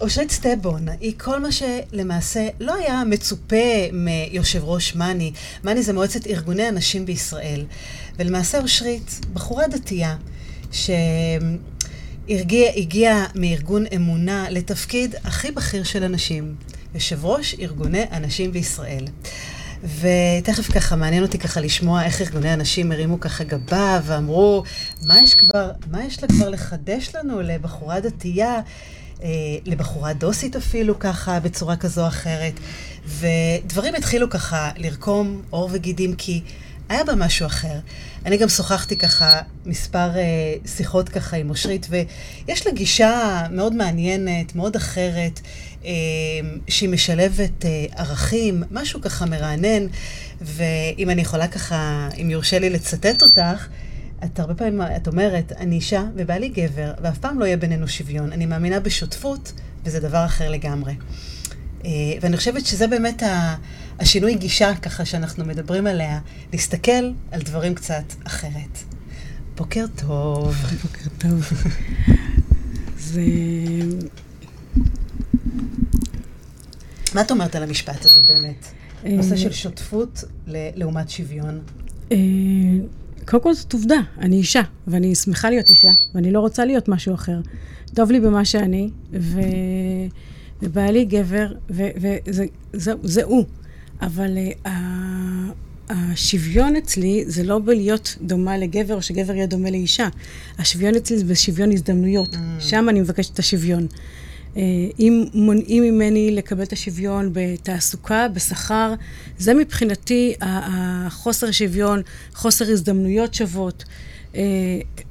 אושרית סטבון היא כל מה שלמעשה לא היה מצופה מיושב ראש מאני. מאני זה מועצת ארגוני הנשים בישראל. ולמעשה אושרית, בחורה דתייה, שהגיעה מארגון אמונה לתפקיד הכי בכיר של הנשים, יושב ראש ארגוני הנשים בישראל. ותכף ככה, מעניין אותי ככה לשמוע איך ארגוני הנשים הרימו ככה גבה ואמרו, מה יש כבר, מה יש לה כבר לחדש לנו לבחורה דתייה, אה, לבחורה דוסית אפילו ככה, בצורה כזו או אחרת. ודברים התחילו ככה לרקום עור וגידים, כי היה בה משהו אחר. אני גם שוחחתי ככה מספר אה, שיחות ככה עם אושרית, ויש לה גישה מאוד מעניינת, מאוד אחרת. אה, שהיא משלבת אה, ערכים, משהו ככה מרענן, ואם אני יכולה ככה, אם יורשה לי לצטט אותך, את הרבה פעמים, את אומרת, אני אישה ובעלי גבר, ואף פעם לא יהיה בינינו שוויון. אני מאמינה בשותפות, וזה דבר אחר לגמרי. אה, ואני חושבת שזה באמת השינוי גישה, ככה שאנחנו מדברים עליה, להסתכל על דברים קצת אחרת. בוקר טוב. בוקר טוב. זה... מה את אומרת על המשפט הזה באמת? נושא של שותפות לעומת שוויון. קודם כל זאת עובדה, אני אישה, ואני שמחה להיות אישה, ואני לא רוצה להיות משהו אחר. טוב לי במה שאני, ו... ובעלי גבר, וזה הוא. אבל uh, השוויון אצלי זה לא בלהיות דומה לגבר, או שגבר יהיה דומה לאישה. השוויון אצלי זה בשוויון הזדמנויות. Mm. שם אני מבקשת את השוויון. אה, אם מונעים ממני לקבל את השוויון בתעסוקה, בשכר, זה מבחינתי החוסר שוויון, חוסר הזדמנויות שוות. אה,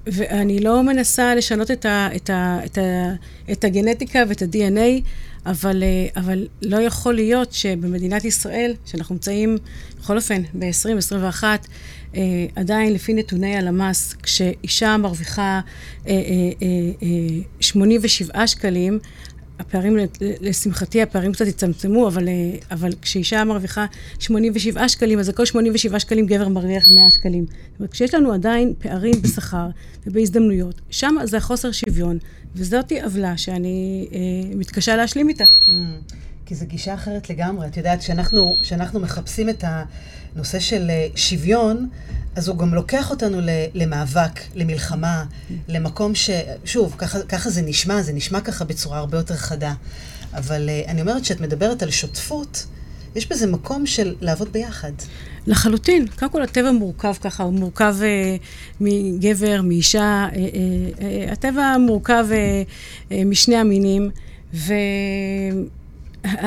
ואני לא מנסה לשנות את, ה, את, ה, את, ה, את הגנטיקה ואת ה-DNA, אבל, אה, אבל לא יכול להיות שבמדינת ישראל, שאנחנו נמצאים, בכל אופן, ב-2021, עדיין לפי נתוני הלמ"ס, כשאישה מרוויחה 87 שקלים, הפערים, לשמחתי, הפערים קצת הצטמצמו, אבל, אה, אבל כשאישה מרוויחה 87 שקלים, אז על כל 87 שקלים גבר מרוויח 100 שקלים. אומרת, כשיש לנו עדיין פערים בשכר ובהזדמנויות, שם זה החוסר שוויון, וזאת עוולה שאני אה, מתקשה להשלים איתה. כי זו גישה אחרת לגמרי. את יודעת, כשאנחנו מחפשים את הנושא של אה, שוויון, אז הוא גם לוקח אותנו למאבק, למלחמה, למקום ש... שוב, ככה, ככה זה נשמע, זה נשמע ככה בצורה הרבה יותר חדה. אבל uh, אני אומרת שאת מדברת על שותפות, יש בזה מקום של לעבוד ביחד. לחלוטין. קודם כל, הטבע מורכב ככה, הוא מורכב uh, מגבר, מאישה. Uh, uh, uh, הטבע מורכב uh, uh, משני המינים, ו...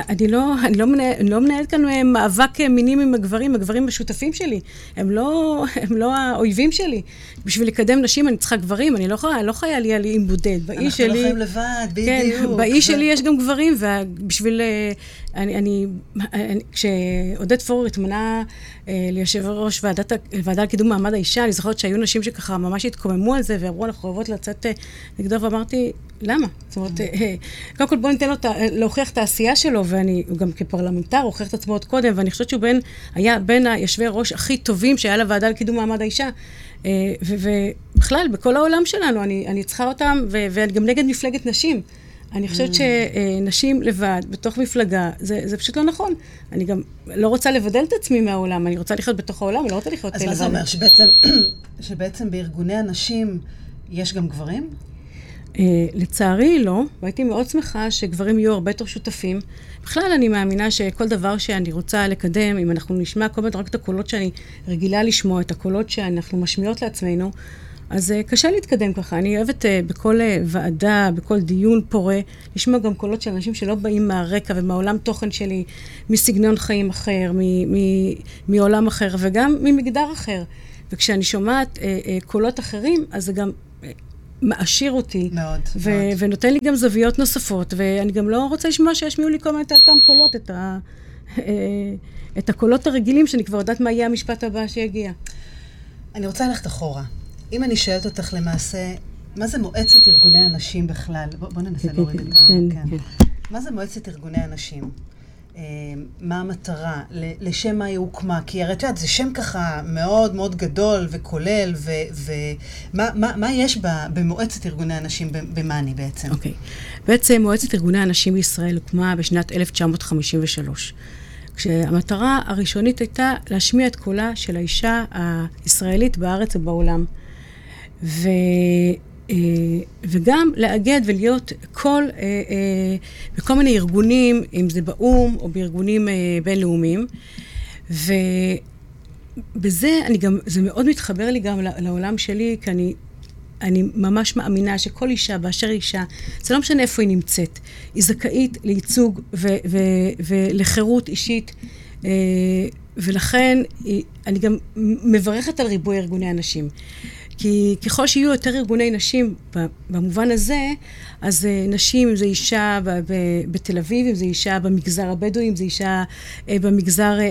אני לא, אני לא, אני לא מנהלת כאן אה, מאבק אה, מינים עם הגברים, הגברים השותפים שלי. הם לא, הם לא האויבים שלי. בשביל לקדם נשים אני צריכה גברים, אני לא יכולה, לא חיה לי על איים בודד. באי אנחנו שלי... אנחנו לא חיים לבד, כן, בדיוק. כן, באי שלי יש גם גברים, ובשביל... אה, אני, אני, אני, כשעודד פורר התמנה אה, ליושב ראש ועדת, ועדה לקידום מעמד האישה, אני זוכרת שהיו נשים שככה ממש התקוממו על זה, ואמרו, אנחנו אוהבות לצאת אה, נגדו, ואמרתי, למה? זאת אומרת, אה, קודם כל בואו ניתן לו להוכיח את העשייה שלו, ואני, גם כפרלמנטר, הוכיח את עצמו עוד קודם, ואני חושבת שהוא בין, היה בין היושבי ראש הכי טובים שהיה לוועדה לקידום מעמד האישה. ובכלל, בכל העולם שלנו, אני, אני צריכה אותם, ואני גם נגד מפלגת נשים. אני חושבת. שנשים לבד, בתוך מפלגה, זה, זה פשוט לא נכון. אני גם לא רוצה לבדל את עצמי מהעולם, אני רוצה לחיות בתוך העולם, אני לא רוצה לחיות לבד. אז מה זה אומר, שבעצם, שבעצם בארגוני הנשים יש גם גברים? Uh, לצערי לא, והייתי מאוד שמחה שגברים יהיו הרבה יותר שותפים. בכלל, אני מאמינה שכל דבר שאני רוצה לקדם, אם אנחנו נשמע כל הזמן רק את הקולות שאני רגילה לשמוע, את הקולות שאנחנו משמיעות לעצמנו, אז uh, קשה להתקדם ככה. אני אוהבת uh, בכל uh, ועדה, בכל דיון פורה, לשמוע גם קולות של אנשים שלא באים מהרקע ומהעולם תוכן שלי, מסגנון חיים אחר, מ- מ- מעולם אחר וגם ממגדר אחר. וכשאני שומעת קולות אחרים, אז זה גם מעשיר אותי. מאוד, ו- מאוד. ונותן לי גם זוויות נוספות, ואני גם לא רוצה לשמוע שישמיעו לי כל מיני אותם קולות, את, ה- את הקולות הרגילים, שאני כבר יודעת מה יהיה המשפט הבא שיגיע. אני רוצה ללכת אחורה. אם אני שואלת אותך למעשה, מה זה מועצת ארגוני הנשים בכלל? בוא, בוא ננסה להוריד את ה... כן, כן. מה זה מועצת ארגוני הנשים? Uh, מה המטרה, לשם מה היא הוקמה, כי הרי את יודעת, זה שם ככה מאוד מאוד גדול וכולל, ומה מה, מה יש במועצת ארגוני הנשים במאני בעצם? אוקיי. Okay. בעצם מועצת ארגוני הנשים בישראל הוקמה בשנת 1953. כשהמטרה הראשונית הייתה להשמיע את קולה של האישה הישראלית בארץ ובעולם. ו... אה, וגם לאגד ולהיות כל, אה, אה, בכל מיני ארגונים, אם זה באו"ם או בארגונים בינלאומיים. ובזה אני גם, זה מאוד מתחבר לי גם לעולם שלי, כי אני, אני ממש מאמינה שכל אישה באשר אישה, זה לא משנה איפה היא נמצאת, היא זכאית לייצוג ו- ו- ולחירות אישית. ולכן אני גם מברכת על ריבוי ארגוני הנשים. כי ככל שיהיו יותר ארגוני נשים במובן הזה, אז אה, נשים, אם זה אישה בתל אביב, אם זה אישה במגזר הבדואי, אם זה אישה אה, במגזר אה,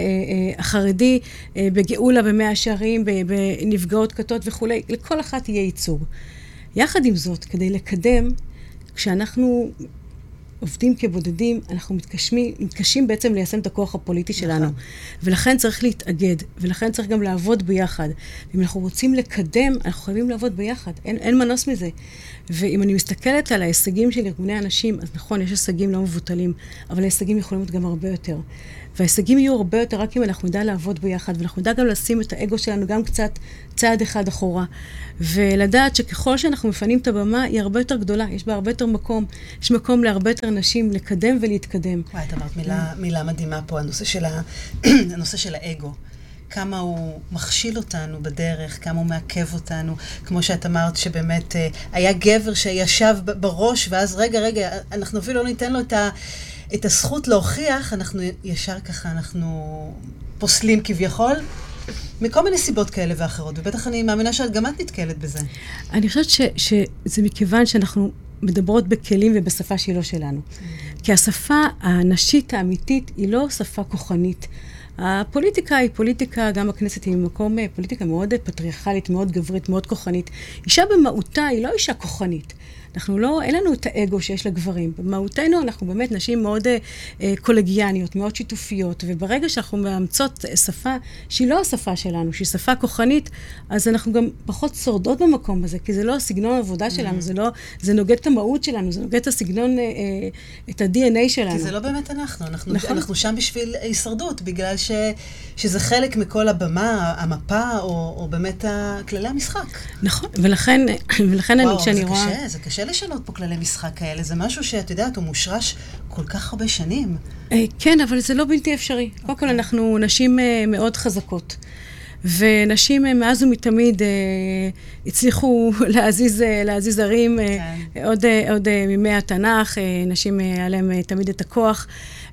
החרדי, בגאולה, במאה שערים, בנפגעות כתות וכולי, לכל אחת יהיה ייצוג. יחד עם זאת, כדי לקדם, כשאנחנו עובדים כבודדים, אנחנו מתקשמים, מתקשים בעצם ליישם את הכוח הפוליטי נכון. שלנו. ולכן צריך להתאגד, ולכן צריך גם לעבוד ביחד. אם אנחנו רוצים לקדם, אנחנו חייבים לעבוד ביחד, אין, אין מנוס מזה. ואם אני מסתכלת על ההישגים של ארגוני הנשים, אז נכון, יש הישגים לא מבוטלים, אבל ההישגים יכולים להיות גם הרבה יותר. וההישגים יהיו הרבה יותר רק אם אנחנו נדע לעבוד ביחד, ואנחנו נדע גם לשים את האגו שלנו גם קצת צעד אחד אחורה. ולדעת שככל שאנחנו מפנים את הבמה, היא הרבה יותר גדולה, יש בה הרבה יותר מקום. יש מקום להרבה יותר נשים לקדם ולהתקדם. וואי, את אמרת מילה, מילה מדהימה פה, הנושא של, ה... הנושא של האגו. כמה הוא מכשיל אותנו בדרך, כמה הוא מעכב אותנו. כמו שאת אמרת, שבאמת אה, היה גבר שישב בראש, ואז רגע, רגע, אנחנו אפילו לא ניתן לו את, ה, את הזכות להוכיח, אנחנו ישר ככה, אנחנו פוסלים כביכול. מכל מיני סיבות כאלה ואחרות, ובטח אני מאמינה שגם את נתקלת בזה. אני חושבת ש, שזה מכיוון שאנחנו מדברות בכלים ובשפה שהיא לא שלנו. Mm. כי השפה הנשית האמיתית היא לא שפה כוחנית. הפוליטיקה היא פוליטיקה, גם בכנסת היא מקום אה, פוליטיקה מאוד פטריארכלית, מאוד גברית, מאוד כוחנית. אישה במהותה היא לא אישה כוחנית. אנחנו לא, אין לנו את האגו שיש לגברים. במהותנו אנחנו באמת נשים מאוד אה, אה, קולגיאניות, מאוד שיתופיות, וברגע שאנחנו מאמצות שפה שהיא לא השפה שלנו, שהיא שפה כוחנית, אז אנחנו גם פחות שורדות במקום הזה, כי זה לא הסגנון העבודה שלנו, mm-hmm. זה לא, זה נוגד את המהות שלנו, זה נוגד את הסגנון, אה, אה, את ה-DNA שלנו. כי זה לא באמת אנחנו, אנחנו, נכון. אנחנו שם בשביל הישרדות, בגלל ש, שזה חלק מכל הבמה, המפה, או, או באמת כללי המשחק. נכון, ולכן, ולכן וואו, אני, כשאני רואה... וואו, זה קשה, זה קשה לשנות פה כללי משחק כאלה, זה משהו שאת יודעת, הוא מושרש כל כך הרבה שנים. אה, כן, אבל זה לא בלתי אפשרי. קודם כל. אנחנו נשים אה, מאוד חזקות. ונשים אה, מאז ומתמיד הצליחו להזיז, להזיז ערים, כן. עוד, עוד מימי התנ"ך, נשים היה להם תמיד את הכוח.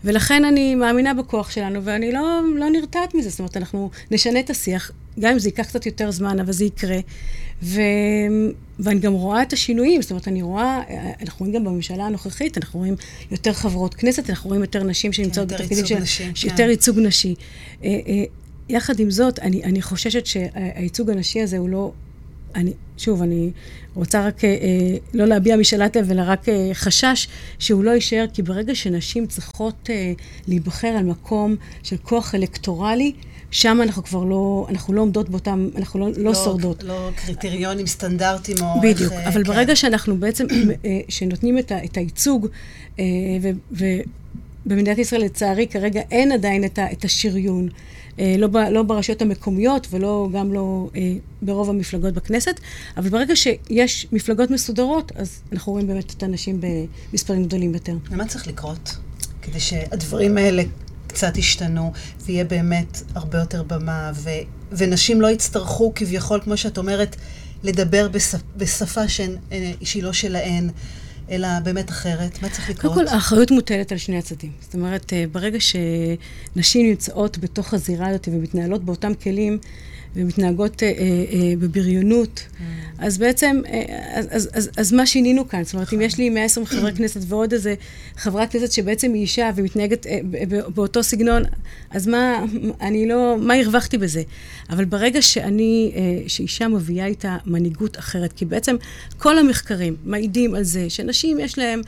ולכן אני מאמינה בכוח שלנו, ואני לא, לא נרתעת מזה. זאת אומרת, אנחנו נשנה את השיח, גם אם זה ייקח קצת יותר זמן, אבל זה יקרה. ו... ואני גם רואה את השינויים, זאת אומרת, אני רואה, אנחנו רואים גם בממשלה הנוכחית, אנחנו רואים יותר חברות כנסת, אנחנו רואים יותר נשים שנמצאות כן, בתפקידים של... נשי, כן. יותר ייצוג נשי. אה, אה, יחד עם זאת, אני, אני חוששת שהייצוג הנשי הזה הוא לא... אני, שוב, אני רוצה רק אה, לא להביע משאלת לב, אלא רק אה, חשש שהוא לא יישאר, כי ברגע שנשים צריכות אה, להיבחר על מקום של כוח אלקטורלי, שם אנחנו כבר לא, אנחנו לא עומדות באותם, אנחנו לא, לא, לא שורדות. לא קריטריונים סטנדרטיים או בדיוק, איך... בדיוק, אבל כן. ברגע שאנחנו בעצם, אה, שנותנים את, ה, את הייצוג, אה, ובמדינת ישראל לצערי כרגע אין עדיין את, ה, את השריון. אה, לא, ב, לא ברשויות המקומיות ולא, גם לא ברוב המפלגות בכנסת, אבל ברגע שיש מפלגות מסודרות, אז אנחנו רואים באמת את האנשים במספרים גדולים יותר. ומה צריך לקרות כדי שהדברים האלה קצת ישתנו, ויהיה באמת הרבה יותר במה, ו, ונשים לא יצטרכו כביכול, כמו שאת אומרת, לדבר בשפ, בשפה שהן, אה, שהיא לא שלהן. אלא באמת אחרת? מה צריך לקרות? קודם כל, האחריות מוטלת על שני הצדדים. זאת אומרת, אה, ברגע שנשים נמצאות בתוך הזירה הזאת ומתנהלות באותם כלים, ומתנהגות אה, אה, בבריונות, mm. אז בעצם, אה, אז, אז, אז, אז מה שינינו כאן? זאת אומרת, אם יש לי 120 חברי כנסת ועוד איזה חברת כנסת שבעצם היא אישה ומתנהגת אה, באותו סגנון, אז מה, אני לא, מה הרווחתי בזה? אבל ברגע שאני, אה, שאישה מביאה איתה מנהיגות אחרת, כי בעצם כל המחקרים מעידים על זה שנשים יש להם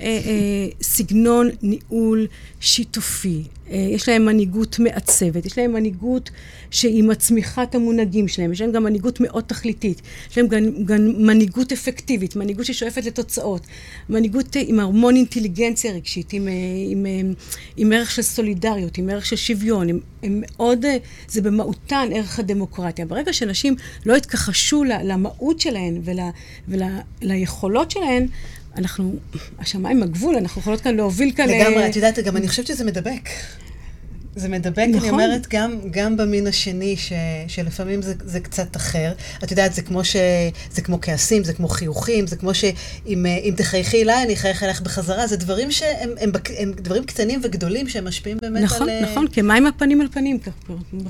אה, אה, סגנון ניהול שיתופי, אה, יש להם מנהיגות מעצבת, יש להם מנהיגות שהיא מצמיחה את המונהגים שלהם, יש להם גם מנהיגות מאוד תכליתית, יש להם גם, גם מנהיגות אפקטיבית, מנהיגות ששואפת לתוצאות, מנהיגות עם המון אינטליגנציה רגשית, עם, עם, עם, עם ערך של סולידריות, עם ערך של שוויון, הם, הם מאוד, זה במהותן ערך הדמוקרטיה. ברגע שאנשים לא יתכחשו למהות שלהן וליכולות ול, שלהן, אנחנו, השמיים הגבול, אנחנו יכולות כאן להוביל כאן... לגמרי, את יודעת, גם אני חושבת שזה מדבק. זה מדבק, נכון. אני אומרת, גם, גם במין השני, ש, שלפעמים זה, זה קצת אחר. את יודעת, זה כמו, ש, זה כמו כעסים, זה כמו חיוכים, זה כמו שאם תחייכי אליי, אני אחייך אליך בחזרה. זה דברים שהם הם, הם, הם דברים קטנים וגדולים שהם משפיעים באמת נכון, על... נכון, נכון, כמים הפנים על פנים.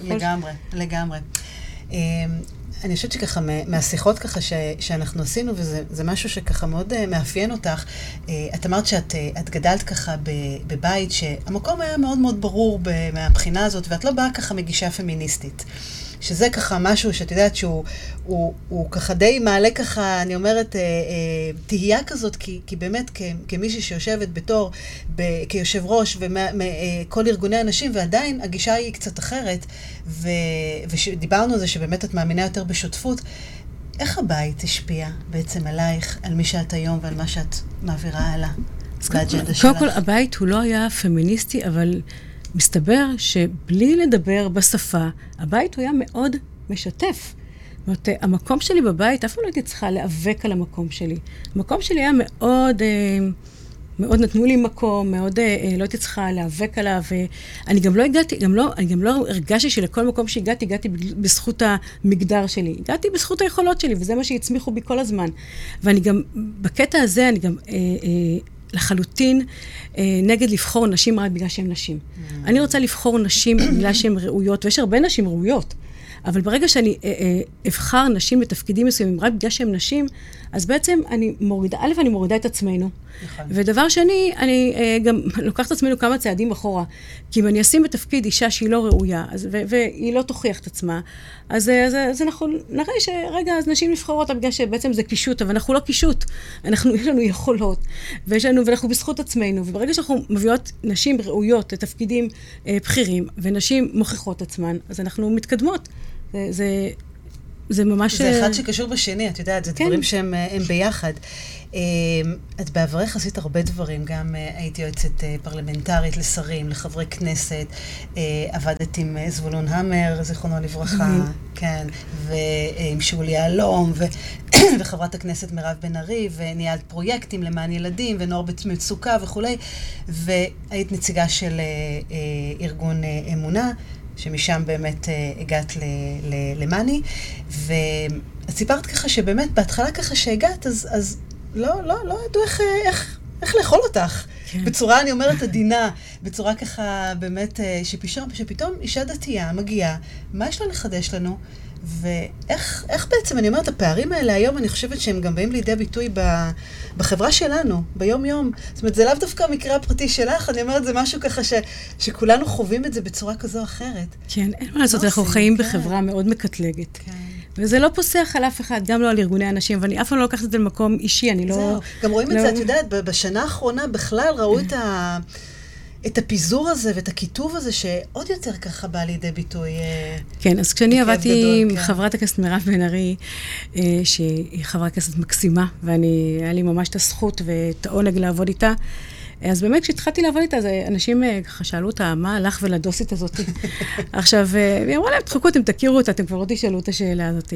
לגמרי, לגמרי. אני חושבת שככה, מהשיחות ככה ש, שאנחנו עשינו, וזה משהו שככה מאוד uh, מאפיין אותך, uh, את אמרת שאת uh, את גדלת ככה ב, בבית שהמקום היה מאוד מאוד ברור ב, מהבחינה הזאת, ואת לא באה ככה מגישה פמיניסטית. שזה ככה משהו שאת יודעת שהוא הוא, הוא ככה די מעלה ככה, אני אומרת, אה, אה, תהייה כזאת, כי, כי באמת כ, כמישהי שיושבת בתור, ב, כיושב ראש וכל אה, ארגוני הנשים, ועדיין הגישה היא קצת אחרת, ו, ודיברנו על זה שבאמת את מאמינה יותר בשותפות. איך הבית השפיע בעצם עלייך, על מי שאת היום ועל מה שאת מעבירה הלאה באג'נדה שלך? קודם כל, הבית הוא לא היה פמיניסטי, אבל מסתבר שבלי לדבר בשפה, הבית הוא היה מאוד משתף. זאת אומרת, המקום שלי בבית, אף פעם לא הייתי צריכה להיאבק על המקום שלי. המקום שלי היה מאוד, אה, מאוד נתנו לי מקום, מאוד אה, לא הייתי צריכה להיאבק עליו. ואני גם לא הגעתי, גם לא, אני גם לא הרגשתי שלכל מקום שהגעתי, הגעתי בזכות המגדר שלי. הגעתי בזכות היכולות שלי, וזה מה שהצמיחו בי כל הזמן. ואני גם, בקטע הזה, אני גם... אה, אה, לחלוטין אה, נגד לבחור נשים רק בגלל שהן נשים. Mm. אני רוצה לבחור נשים בגלל שהן ראויות, ויש הרבה נשים ראויות. אבל ברגע שאני אה, אה, אבחר נשים בתפקידים מסוימים רק בגלל שהן נשים, אז בעצם אני מורידה, א', אני מורידה את עצמנו. נכון. ודבר שני, אני אה, גם לוקחת את עצמנו כמה צעדים אחורה. כי אם אני אשים בתפקיד אישה שהיא לא ראויה, אז, ו, והיא לא תוכיח את עצמה, אז, אז, אז אנחנו נראה שרגע, אז נשים נבחרו אותה בגלל שבעצם זה קישוט, אבל אנחנו לא קישוט. אנחנו, יש לנו יכולות, ויש לנו, ואנחנו בזכות עצמנו. וברגע שאנחנו מביאות נשים ראויות לתפקידים אה, בכירים, ונשים מוכיחות עצמן, אז אנחנו מתקדמות. זה, זה, זה ממש... זה אחד שקשור בשני, את יודעת, זה כן. דברים שהם ביחד. אמ, את בעברך עשית הרבה דברים, גם אה, הייתי יועצת אה, פרלמנטרית לשרים, לחברי כנסת, אה, עבדת עם זבולון המר, זיכרונו לברכה, כן, ועם שולי יהלום, וחברת הכנסת מירב בן ארי, וניהלת פרויקטים למען ילדים, ונוער במצוקה וכולי, והיית נציגה של ארגון אמונה. שמשם באמת uh, הגעת למאני, ואת סיפרת ככה שבאמת בהתחלה ככה שהגעת, אז, אז לא, לא, לא ידעו איך, איך, איך לאכול אותך. כן. בצורה, אני אומרת, עדינה, בצורה ככה באמת, אה, שפתאום, שפתאום אישה דתייה מגיעה, מה יש לה לחדש לנו? ואיך בעצם, אני אומרת, הפערים האלה היום, אני חושבת שהם גם באים לידי ביטוי ב, בחברה שלנו, ביום-יום. זאת אומרת, זה לאו דווקא המקרה הפרטי שלך, אני אומרת, זה משהו ככה ש, שכולנו חווים את זה בצורה כזו או אחרת. כן, אין מה לעשות, אנחנו חיים כן. בחברה מאוד מקטלגת. כן. וזה לא פוסח על אף אחד, גם לא על ארגוני הנשים, ואני אף פעם לא לוקחת את זה למקום אישי, אני לא... זהו, גם רואים לא... את זה, את יודעת, בשנה האחרונה בכלל ראו את ה... את הפיזור הזה ואת הקיטוב הזה, שעוד יותר ככה בא לידי ביטוי. אה, כן, אז כשאני עבדתי עם כן. חברת הכנסת מירב בן ארי, אה, שהיא חברת כנסת מקסימה, ואני, היה לי ממש את הזכות ואת העונג לעבוד איתה, אז באמת, כשהתחלתי לעבוד איתה, אנשים אה, ככה שאלו אותה, מה הלך ולדוסית הזאת? עכשיו, אה, היא אמרה להם, תחכו, אתם תכירו אותה, אתם כבר לא תשאלו את השאלה הזאת.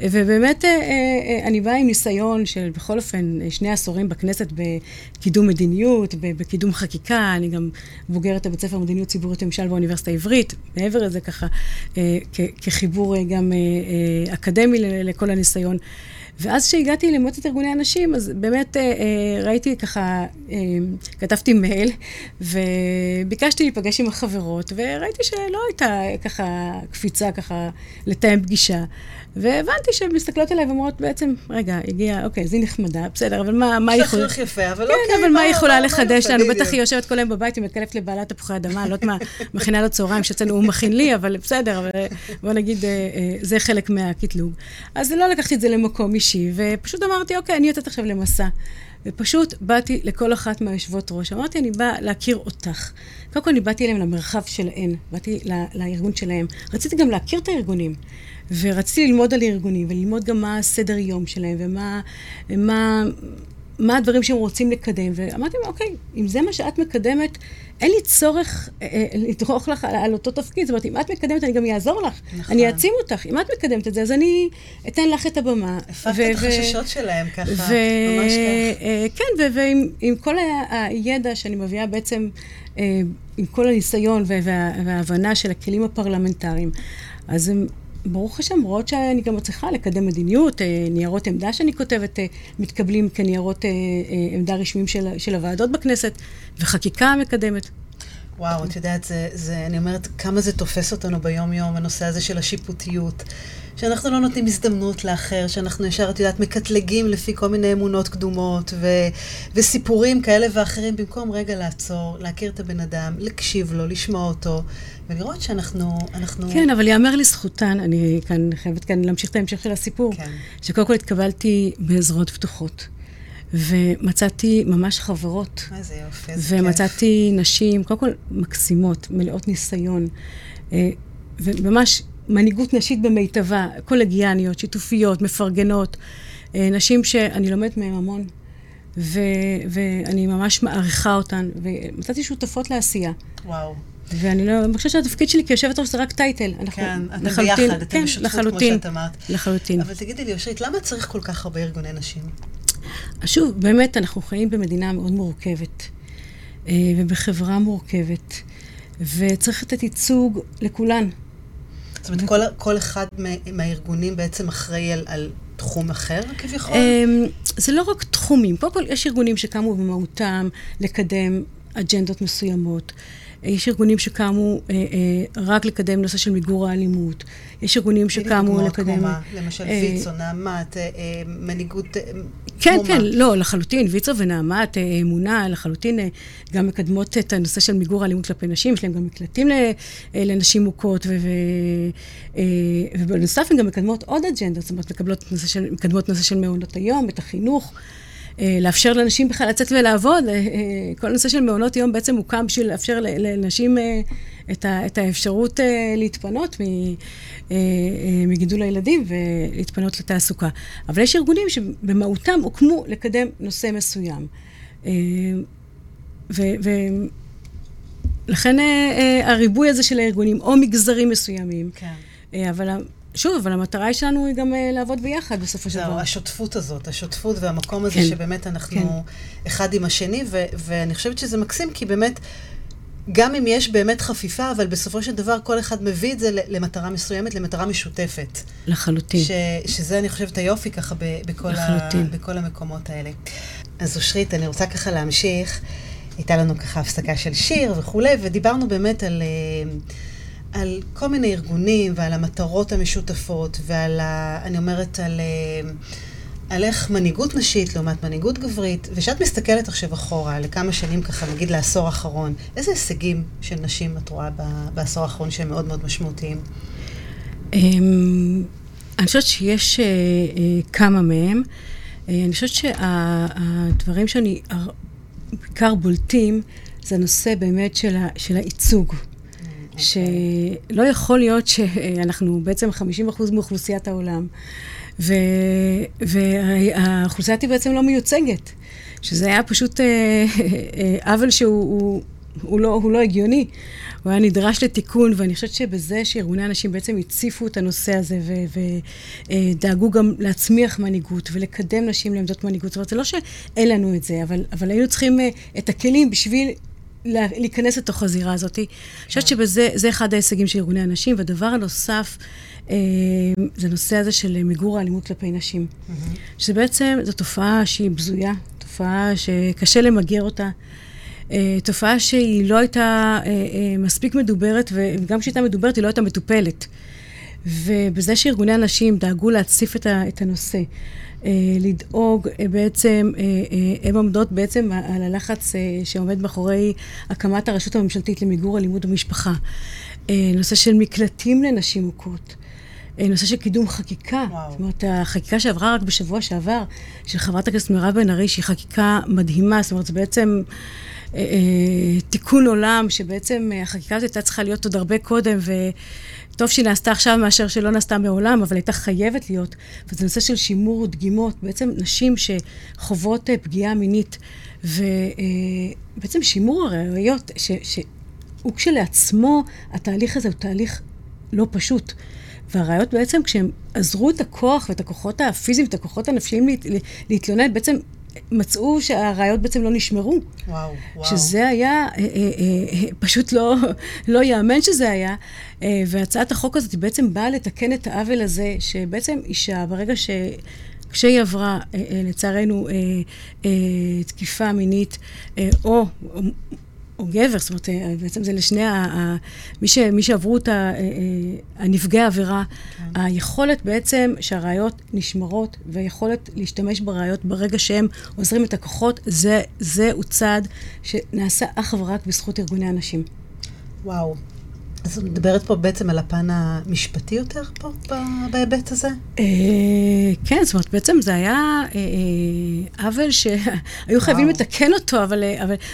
ובאמת, אה, אני באה עם ניסיון של בכל אופן שני עשורים בכנסת בקידום מדיניות, בקידום חקיקה, אני גם בוגרת הבית ספר מדיניות ציבורית וממשל באוניברסיטה העברית, מעבר לזה ככה, כחיבור גם אקדמי לכל הניסיון. ואז כשהגעתי למועצת ארגוני הנשים, אז באמת אה, אה, ראיתי ככה, אה, כתבתי מייל, וביקשתי להיפגש עם החברות, וראיתי שלא הייתה ככה קפיצה ככה לתאם פגישה. והבנתי שהן מסתכלות עליי ואומרות בעצם, רגע, הגיעה, אוקיי, אז היא נחמדה, בסדר, אבל מה, מה היא יכולה... יפה, אבל כן, אוקיי, אבל מה היא יכולה לחדש לנו? בטח היא יושבת כל היום בבית ומתקלפת לבעלת תפוחי אדמה, לא יודעת מה, מכינה לו צהריים, שאצלנו הוא מכין לי, אבל בסדר, אבל בוא נגיד, אה, אה, זה חלק מהקטלוג. אז לא לקחתי את זה למקום אישי, ופשוט אמרתי, אוקיי, אני יוצאת עכשיו למסע. ופשוט באתי לכל אחת מהיושבות ראש. אמרתי, אני באה להכיר אותך. קודם כל, אני באתי אליהם למרחב שלהן, באתי לארגון שלהם. רציתי גם להכיר את הארגונים. ורציתי ללמוד על ארגונים, וללמוד גם מה הסדר יום שלהם, ומה מה, מה הדברים שהם רוצים לקדם. ואמרתי אוקיי, אם זה מה שאת מקדמת, אין לי צורך אה, אה, לדרוך לך על, על אותו תפקיד. זאת אומרת, אם את מקדמת, אני גם אעזור לך. נכון. אני אעצים אותך. אם את מקדמת את זה, אז אני אתן לך את הבמה. הפקת את החששות שלהם ככה, ממש כך. אה, כן, ועם עם כל הידע שאני מביאה בעצם, אה, עם כל הניסיון וה- וההבנה של הכלים הפרלמנטריים, אז הם, ברוך השם, רואות שאני גם מצליחה לקדם מדיניות, אה, ניירות עמדה שאני כותבת אה, מתקבלים כניירות אה, עמדה רשמיים של, של הוועדות בכנסת, וחקיקה מקדמת. וואו, את יודעת, זה, זה, אני אומרת, כמה זה תופס אותנו ביום-יום, הנושא הזה של השיפוטיות. שאנחנו לא נותנים הזדמנות לאחר, שאנחנו ישר, את יודעת, מקטלגים לפי כל מיני אמונות קדומות ו, וסיפורים כאלה ואחרים, במקום רגע לעצור, להכיר את הבן אדם, להקשיב לו, לשמוע אותו, ולראות שאנחנו... אנחנו... כן, אבל יאמר לזכותן, אני כאן חייבת כאן להמשיך את ההמשך של הסיפור, כן. שקודם כל התקבלתי בזרועות פתוחות, ומצאתי ממש חברות. איזה יופי, איזה כיף. ומצאתי נשים, קודם כל מקסימות, מלאות ניסיון, אה, וממש מנהיגות נשית במיטבה, קולגיאניות, שיתופיות, מפרגנות, אה, נשים שאני לומדת מהן המון, ו, ואני ממש מעריכה אותן, ומצאתי שותפות לעשייה. וואו. ואני לא, אני חושבת שהתפקיד שלי כיושבת ראש זה רק טייטל. אנחנו כן, אתם לחלוטין- ביחד, אתם כן, בשותפות, כמו שאת אמרת. לחלוטין. אבל תגידי לי, אושרית, למה צריך כל כך הרבה ארגוני נשים? שוב, באמת, אנחנו חיים במדינה מאוד מורכבת, אה, ובחברה מורכבת, וצריך לתת ייצוג לכולן. זאת אומרת, כל, כל אחד מה- מהארגונים בעצם אחראי על, על תחום אחר, כביכול? אמ, זה לא רק תחומים. קודם כל, יש ארגונים שקמו במהותם לקדם אג'נדות מסוימות. יש ארגונים שקמו אה, אה, רק לקדם נושא של מיגור האלימות. יש ארגונים שקמו לקדם... כמו מה? למשל אה, ויצו, נעמת, אה, אה, מנהיגות... אה, כן, כן, מה? לא, לחלוטין. ויצו ונעמת, אה, אמונה, לחלוטין אה, גם מקדמות את הנושא של מיגור האלימות כלפי נשים, יש להם גם מקלטים ל- אה, לנשים מוכות, ו- ו- אה, ובנוסף הן גם מקדמות עוד אג'נדות, זאת אומרת, מקבלות נושא של, מקדמות נושא של מעונות היום, את החינוך. אה, לאפשר לנשים בכלל לצאת ולעבוד. אה, אה, כל הנושא של מעונות יום בעצם הוקם בשביל לאפשר לנשים את, ה, את האפשרות להתפנות מגידול הילדים ולהתפנות לתעסוקה. אבל יש ארגונים שבמהותם הוקמו לקדם נושא מסוים. אה, ולכן הריבוי הזה של הארגונים, או מגזרים מסוימים, כן. אבל שוב, אבל המטרה שלנו היא גם אה, לעבוד ביחד בסופו של דבר. השותפות הזאת, השותפות והמקום הזה כן. שבאמת אנחנו כן. אחד עם השני, ו- ואני חושבת שזה מקסים, כי באמת, גם אם יש באמת חפיפה, אבל בסופו של דבר כל אחד מביא את זה למטרה מסוימת, למטרה משותפת. לחלוטין. ש, שזה, אני חושבת, היופי ככה ב, בכל, ה. בכל המקומות האלה. אז אושרית, אני רוצה ככה להמשיך. הייתה לנו ככה הפסקה של שיר וכולי, ודיברנו באמת על, אה, על כל מיני ארגונים ועל המטרות המשותפות, ועל, ה, אני אומרת, על, אה, על איך מנהיגות נשית לעומת מנהיגות גברית, וכשאת מסתכלת עכשיו אחורה, לכמה שנים ככה, נגיד לעשור האחרון, איזה הישגים של נשים את רואה בעשור האחרון שהם מאוד מאוד משמעותיים? אמ, אני חושבת שיש אה, אה, כמה מהם. אני חושבת שהדברים שאני בעיקר בולטים, זה הנושא באמת של, ה, של הייצוג. שלא יכול להיות שאנחנו בעצם 50% מאוכלוסיית העולם, ו, והאוכלוסייה היא בעצם לא מיוצגת. שזה היה פשוט אה, אה, עוול שהוא הוא, הוא לא, הוא לא הגיוני. הוא היה נדרש לתיקון, ואני חושבת שבזה שארגוני הנשים בעצם הציפו את הנושא הזה ודאגו גם להצמיח מנהיגות ולקדם נשים לעמדות מנהיגות. זאת אומרת, זה לא שאין לנו את זה, אבל, אבל היינו צריכים אה, את הכלים בשביל להיכנס לתוך הזירה הזאת. אני חושבת שבזה זה אחד ההישגים של ארגוני הנשים. והדבר הנוסף, זה נושא הזה של מיגור האלימות כלפי נשים. Mm-hmm. שבעצם זו תופעה שהיא בזויה, תופעה שקשה למגר אותה. תופעה שהיא לא הייתה מספיק מדוברת, וגם כשהייתה מדוברת היא לא הייתה מטופלת. ובזה שארגוני הנשים דאגו להציף את, ה, את הנושא, אה, לדאוג אה, בעצם, אה, הן עומדות בעצם על הלחץ שעומד מאחורי הקמת הרשות הממשלתית למיגור אלימות במשפחה. נושא של מקלטים לנשים מוכות. נושא של קידום חקיקה. וואו. זאת אומרת, החקיקה שעברה רק בשבוע שעבר, של חברת הכנסת מירב בן ארי, שהיא חקיקה מדהימה, זאת אומרת, זה בעצם אה, אה, תיקון עולם, שבעצם החקיקה הזאת הייתה צריכה להיות עוד הרבה קודם, ו... טוב שהיא נעשתה עכשיו מאשר שלא נעשתה מעולם, אבל הייתה חייבת להיות. וזה נושא של שימור דגימות. בעצם נשים שחוות אה, פגיעה מינית, ובעצם אה, שימור הראיות, שהוא כשלעצמו, התהליך הזה הוא תהליך לא פשוט. והראיות בעצם, כשהם עזרו את הכוח ואת הכוחות הפיזיים, את הכוחות הנפשיים להתלונן, בעצם מצאו שהראיות בעצם לא נשמרו. וואו, וואו. שזה היה, אה, אה, אה, פשוט לא, לא ייאמן שזה היה. והצעת החוק הזאת בעצם באה לתקן את העוול הזה, שבעצם אישה, ברגע ש... כשהיא עברה, לצערנו, תקיפה מינית, או או גבר, זאת אומרת, אה, בעצם זה לשני, ה, ה, מי, ש, מי שעברו את אה, אה, הנפגעי העבירה, כן. היכולת בעצם שהראיות נשמרות, והיכולת להשתמש בראיות ברגע שהם עוזרים את הכוחות, זה, זהו צעד שנעשה אך ורק בזכות ארגוני הנשים. וואו. אז את מדברת פה בעצם על הפן המשפטי יותר פה, בהיבט הזה? אה, כן, זאת אומרת, בעצם זה היה אה, אה, עוול שהיו חייבים לתקן אותו, אבל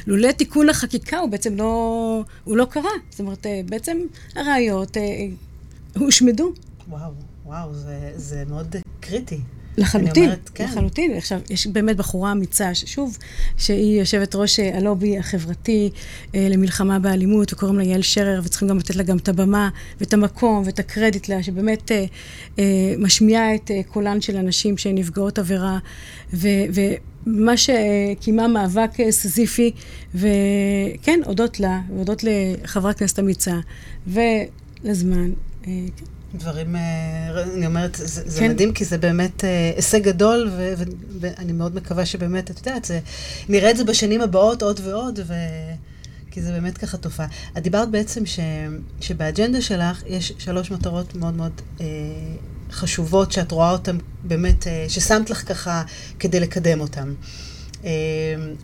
לולא תיקון החקיקה הוא בעצם לא, הוא לא קרה. זאת אומרת, בעצם הראיות הושמדו. וואו, וואו, זה מאוד קריטי. לחלוטין, אומרת, כן. לחלוטין. עכשיו, יש באמת בחורה אמיצה, ששוב, שהיא יושבת ראש אה, הלובי החברתי אה, למלחמה באלימות, וקוראים לה יעל שרר, וצריכים גם לתת לה גם את הבמה, ואת המקום, ואת הקרדיט לה, שבאמת אה, אה, משמיעה את אה, קולן של הנשים שהן נפגעות עבירה, ו... ו מה שקיימה מאבק אה, סזיפי, וכן, הודות לה, והודות לחברת כנסת אמיצה, ולזמן. כן. דברים, אה, אני אומרת, זה, זה כן. מדהים, כי זה באמת אה, הישג גדול, ו, ואני מאוד מקווה שבאמת, את יודעת, זה, נראה את זה בשנים הבאות עוד ועוד, ו... כי זה באמת ככה תופעה. את דיברת בעצם ש, שבאג'נדה שלך יש שלוש מטרות מאוד מאוד אה, חשובות, שאת רואה אותן באמת, אה, ששמת לך ככה כדי לקדם אותן. אה,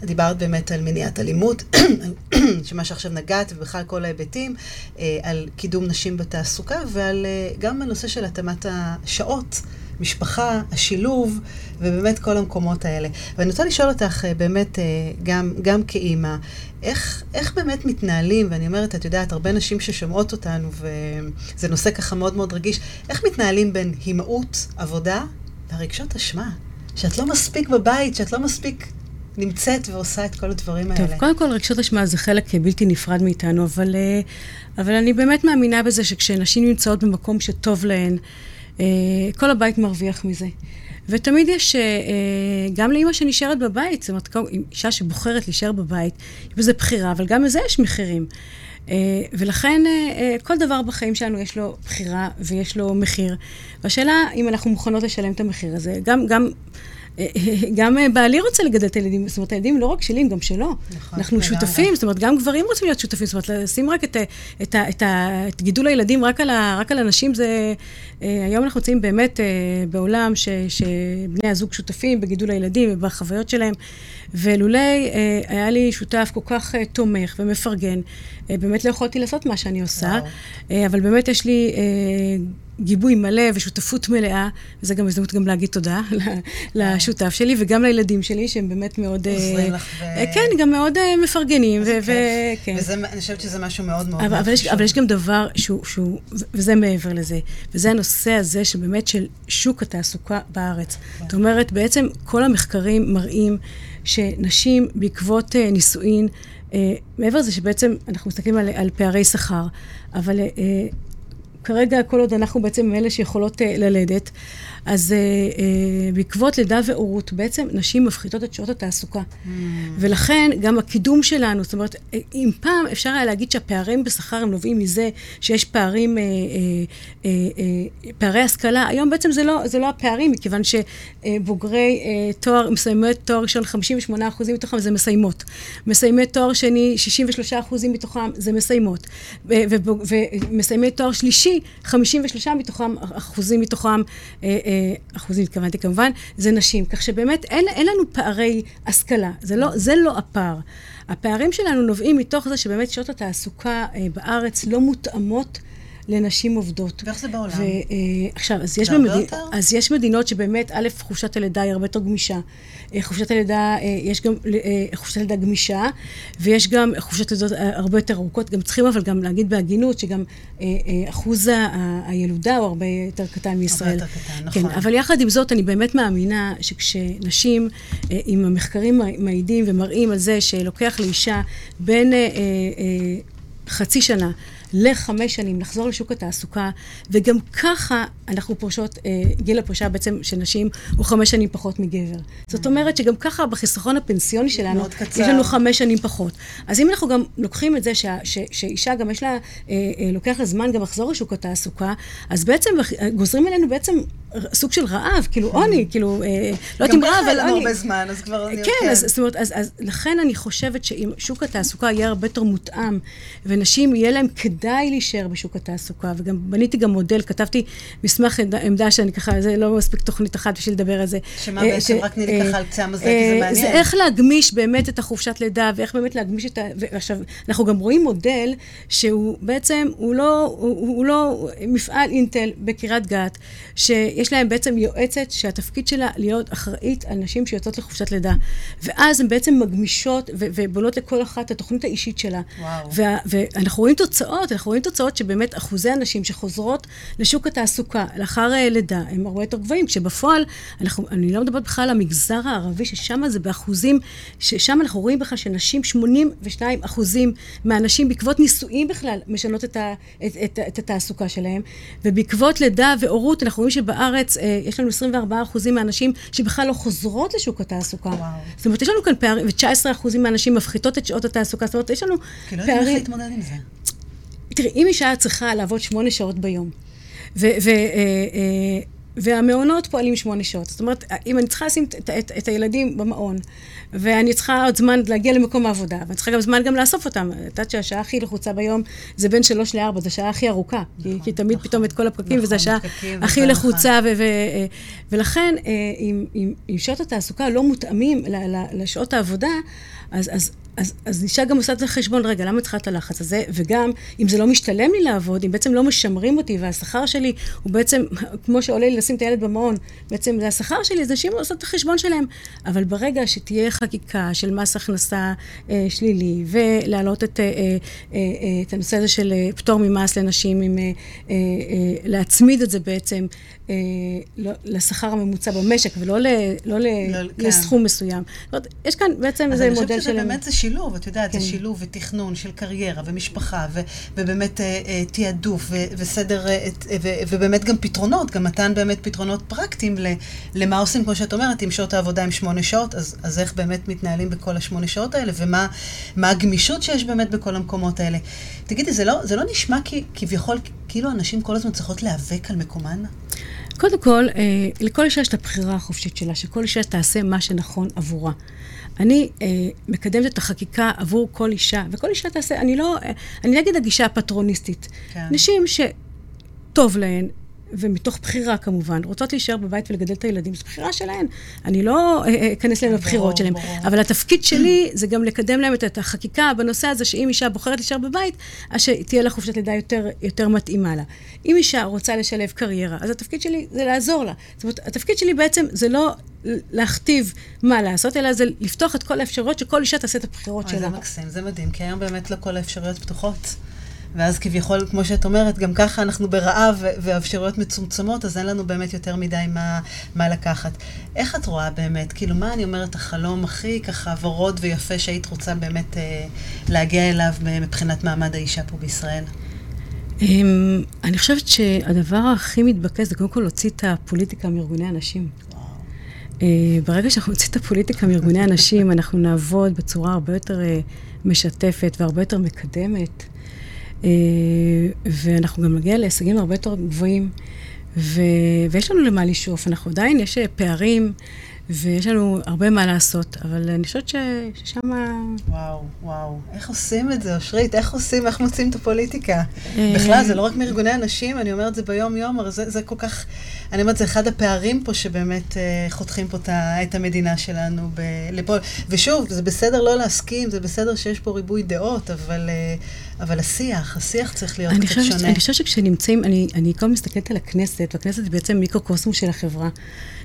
דיברת באמת על מניעת אלימות, שמה שעכשיו נגעת, ובכלל כל ההיבטים, אה, על קידום נשים בתעסוקה, ועל אה, גם הנושא של התאמת השעות. משפחה, השילוב, ובאמת כל המקומות האלה. ואני רוצה לשאול אותך באמת, גם, גם כאימא, איך, איך באמת מתנהלים, ואני אומרת, את יודעת, הרבה נשים ששומעות אותנו, וזה נושא ככה מאוד מאוד רגיש, איך מתנהלים בין הימאות, עבודה, והרגשות אשמה? שאת לא מספיק בבית, שאת לא מספיק נמצאת ועושה את כל הדברים האלה. טוב, קודם כל רגשות אשמה זה חלק בלתי נפרד מאיתנו, אבל, אה, אבל אני באמת מאמינה בזה שכשנשים נמצאות במקום שטוב להן, אה, כל הבית מרוויח מזה. ותמיד יש, אה, גם לאימא שנשארת בבית, זאת אומרת, אישה שבוחרת להישאר בבית, יש בזה בחירה, אבל גם לזה יש מחירים. ולכן כל דבר בחיים שלנו יש לו בחירה ויש לו מחיר. והשאלה אם אנחנו מוכנות לשלם את המחיר הזה, גם, גם גם אה, בעלי רוצה לגדל את הילדים, זאת אומרת, הילדים לא רק שלי, הם גם שלו. נכון. אנחנו שותפים, זאת אומרת, גם גברים רוצים להיות שותפים, זאת אומרת, לשים רק את, את, את, את גידול הילדים רק על, ה, רק על הנשים, זה... אה, היום אנחנו נמצאים באמת אה, בעולם ש, שבני הזוג שותפים בגידול הילדים ובחוויות שלהם, ולולא היה לי שותף כל כך תומך ומפרגן, באמת לא יכולתי לעשות מה שאני עושה, וואו. אבל באמת יש לי... גיבוי מלא ושותפות מלאה, וזו גם הזדמנות גם להגיד תודה לשותף שלי וגם לילדים שלי, שהם באמת מאוד... אה, עוזרים לך ו... אה, כן, גם מאוד אה, מפרגנים. וכן. וזה, אני חושבת שזה משהו מאוד מאוד אבל, אבל חשוב. אבל יש גם דבר שהוא, שהוא, וזה מעבר לזה, וזה הנושא הזה שבאמת של שוק התעסוקה בארץ. זאת אומרת, בעצם כל המחקרים מראים שנשים בעקבות נישואין, מעבר לזה שבעצם אנחנו מסתכלים על, על פערי שכר, אבל כרגע, כל עוד אנחנו בעצם אלה שיכולות uh, ללדת, אז uh, uh, בעקבות לידה והורות, בעצם נשים מפחיתות את שעות התעסוקה. Mm. ולכן גם הקידום שלנו, זאת אומרת, אם פעם אפשר היה להגיד שהפערים בשכר הם נובעים מזה שיש פערים, uh, uh, uh, uh, פערי השכלה, היום בעצם זה לא, זה לא הפערים, מכיוון שבוגרי uh, תואר, מסיימי תואר ראשון, 58% מתוכם זה מסיימות. מסיימי תואר שני, 63% מתוכם זה מסיימות. ומסיימי תואר שלישי, 53 מתוכם, אחוזים מתוכם, אה, אה, אחוזים התכוונתי כמובן, זה נשים. כך שבאמת אין, אין לנו פערי השכלה, זה לא, זה לא הפער. הפערים שלנו נובעים מתוך זה שבאמת שעות התעסוקה אה, בארץ לא מותאמות. לנשים עובדות. ואיך זה בעולם? ועכשיו, אז, יש במד... אז יש מדינות שבאמת, א', חופשת הלידה היא הרבה יותר גמישה. אה, חופשת הלידה, אה, יש גם אה, חופשת הלידה גמישה, ויש גם חופשת לידות הרבה יותר ארוכות. גם צריכים אבל גם להגיד בהגינות, שגם אחוז הילודה הוא הרבה יותר קטן מישראל. הרבה יותר קטן, נכון. כן, אבל יחד עם זאת, אני באמת מאמינה שכשנשים, אם המחקרים מעידים ומראים על זה שלוקח לאישה בין חצי שנה לחמש שנים, לחזור לשוק התעסוקה, וגם ככה אנחנו פורשות, אה, גיל הפרישה בעצם של נשים הוא חמש שנים פחות מגבר. זאת אומרת שגם ככה בחיסכון הפנסיוני שלנו, יש לנו חמש שנים פחות. אז אם אנחנו גם לוקחים את זה ש, ש, שאישה גם יש לה, אה, אה, לוקח לה זמן גם לחזור לשוק התעסוקה, אז בעצם גוזרים עלינו בעצם סוג של רעב, כאילו עוני, כאילו, אה, לא יודעת אם רעב, אבל עוני. גם ככה אין הרבה זמן, אז כבר... כן, כן. אז, זאת אומרת, אז, לכן אני חושבת שאם שוק התעסוקה יהיה הרבה יותר מותאם, ונשים יהיה להם כדאי להישאר בשוק התעסוקה, וגם בניתי גם מודל, כתבתי מסמך עמדה שאני ככה, זה לא מספיק תוכנית אחת בשביל לדבר על זה. שמה אה, בעצם, רק תני לי ככה על קצה המזלג, זה מעניין. זה איך להגמיש באמת את החופשת לידה, ואיך באמת להגמיש את ה... ועכשיו, אנחנו גם רואים מודל שהוא בעצם, הוא לא, הוא לא מפעל אינטל בקריית גת, שיש להם בעצם יועצת שהתפקיד שלה להיות אחראית על נשים שיוצאות לחופשת לידה. ואז הן בעצם מגמישות ובונות לכל אחת את התוכנית האישית שלה. וואו. ואנחנו רואים תוצאות, אנחנו רואים תוצאות שבאמת אחוזי הנשים שחוזרות לשוק התעסוקה לאחר uh, לידה הם הרבה יותר גבוהים, כשבפועל, אנחנו, אני לא מדברת בכלל על המגזר הערבי, ששם זה באחוזים, ששם אנחנו רואים בכלל שנשים, 82 אחוזים מהנשים בעקבות נישואים בכלל משנות את, ה, את, את, את התעסוקה שלהם, ובעקבות לידה והורות אנחנו רואים שבארץ אה, יש לנו 24 אחוזים מהנשים שבכלל לא חוזרות לשוק התעסוקה. וואו. זאת אומרת, יש לנו כאן פערים, ו-19 אחוזים מהנשים מפחיתות את שעות התעסוקה, זאת אומרת, יש לנו פערים... כי לא יודעים איך להתמודד עם זה. תראי, אם אישה צריכה לעבוד שמונה שעות ביום, ו... ו אה, אה, והמעונות פועלים שמונה שעות. זאת אומרת, אם אני צריכה לשים את, את, את הילדים במעון, ואני צריכה עוד זמן להגיע למקום העבודה, ואני צריכה גם זמן גם לאסוף אותם. את יודעת שהשעה הכי לחוצה ביום זה בין שלוש לארבע, זו השעה הכי ארוכה. נכון, כי, כי תמיד נכון, פתאום את כל הפקקים, נכון, וזו השעה הכי לחוצה, ו, ו, ו, ולכן, אה, אם, אם, אם שעות התעסוקה לא מותאמים לשעות העבודה, אז, אז אז, אז אישה גם עושה את החשבון, רגע, למה צריכה את הלחץ הזה? וגם, אם זה לא משתלם לי לעבוד, אם בעצם לא משמרים אותי, והשכר שלי הוא בעצם, כמו שעולה לי לשים את הילד במעון, בעצם זה השכר שלי, זה שהם עושות את החשבון שלהם. אבל ברגע שתהיה חקיקה של מס הכנסה אה, שלילי, ולהעלות את, אה, אה, אה, את הנושא הזה של אה, פטור ממס לנשים, עם, אה, אה, אה, להצמיד את זה בעצם לשכר הממוצע במשק, ולא ל, לא ל, לא, כן. לסכום כן. מסוים. זאת אומרת, יש כאן בעצם איזה מודל של... אז אני חושבת שבאמת זה שילוב, את יודעת, כן. זה שילוב ותכנון של קריירה ומשפחה, ו, ובאמת אה, אה, תעדוף, ו, וסדר, אה, ו, ובאמת גם פתרונות, גם מתן באמת פתרונות פרקטיים ל, למה עושים, כמו שאת אומרת, עם שעות העבודה עם שמונה שעות, אז, אז איך באמת מתנהלים בכל השמונה שעות האלה, ומה הגמישות שיש באמת בכל המקומות האלה. תגידי, זה לא, זה לא נשמע כי, כביכול, כאילו הנשים כל הזמן צריכות להיאבק על מקומן? קודם כל, אה, לכל אישה יש את הבחירה החופשית שלה, שכל אישה תעשה מה שנכון עבורה. אני אה, מקדמת את החקיקה עבור כל אישה, וכל אישה תעשה, אני לא, אה, אני נגד הגישה הפטרוניסטית. כן. נשים שטוב להן, ומתוך בחירה כמובן, רוצות להישאר בבית ולגדל את הילדים, זו בחירה שלהן. אני לא אה, אה, אכנס להן לבחירות שלהן, אבל התפקיד שלי זה גם לקדם להם את החקיקה בנושא הזה, שאם אישה בוחרת להישאר בבית, אז שתהיה לה חופשת לידה יותר, יותר מתאימה לה. אם אישה רוצה לשלב קריירה, אז התפקיד שלי זה לעזור לה. זאת אומרת, התפקיד שלי בעצם זה לא להכתיב מה לעשות, אלא זה לפתוח את כל האפשרויות שכל אישה תעשה את הבחירות שלה. זה מקסים, זה מדהים, כי היום באמת לא כל האפשרויות פתוחות. ואז כביכול, כמו שאת אומרת, גם ככה אנחנו ברעב והאפשרויות מצומצמות, אז אין לנו באמת יותר מדי מה, מה לקחת. איך את רואה באמת, כאילו, מה אני אומרת, החלום הכי ככה ורוד ויפה שהיית רוצה באמת אה, להגיע אליו מבחינת מעמד האישה פה בישראל? אמ, אני חושבת שהדבר הכי מתבקש זה קודם כל להוציא את הפוליטיקה מארגוני הנשים. אה, ברגע שאנחנו נוציא את הפוליטיקה מארגוני הנשים, אנחנו נעבוד בצורה הרבה יותר אה, משתפת והרבה יותר מקדמת, ואנחנו גם נגיע להישגים הרבה יותר גבוהים, ו... ויש לנו למה לשאוף. אנחנו עדיין, יש פערים. ויש לנו הרבה מה לעשות, אבל אני חושבת ש... ששם... וואו, וואו. איך עושים את זה, אושרית? איך עושים, איך מוצאים את הפוליטיקה? בכלל, זה לא רק מארגוני הנשים, אני אומרת זה ביום-יום, אבל זה, זה כל כך... אני אומרת, זה אחד הפערים פה שבאמת אה, חותכים פה את המדינה שלנו ב, לפה. ושוב, זה בסדר לא להסכים, זה בסדר שיש פה ריבוי דעות, אבל... אה, אבל השיח, השיח צריך להיות קצת שונה. אני חושבת שכשנמצאים, אני, אני כל מסתכלת על הכנסת, והכנסת היא בעצם מיקרוקוסמוס של החברה,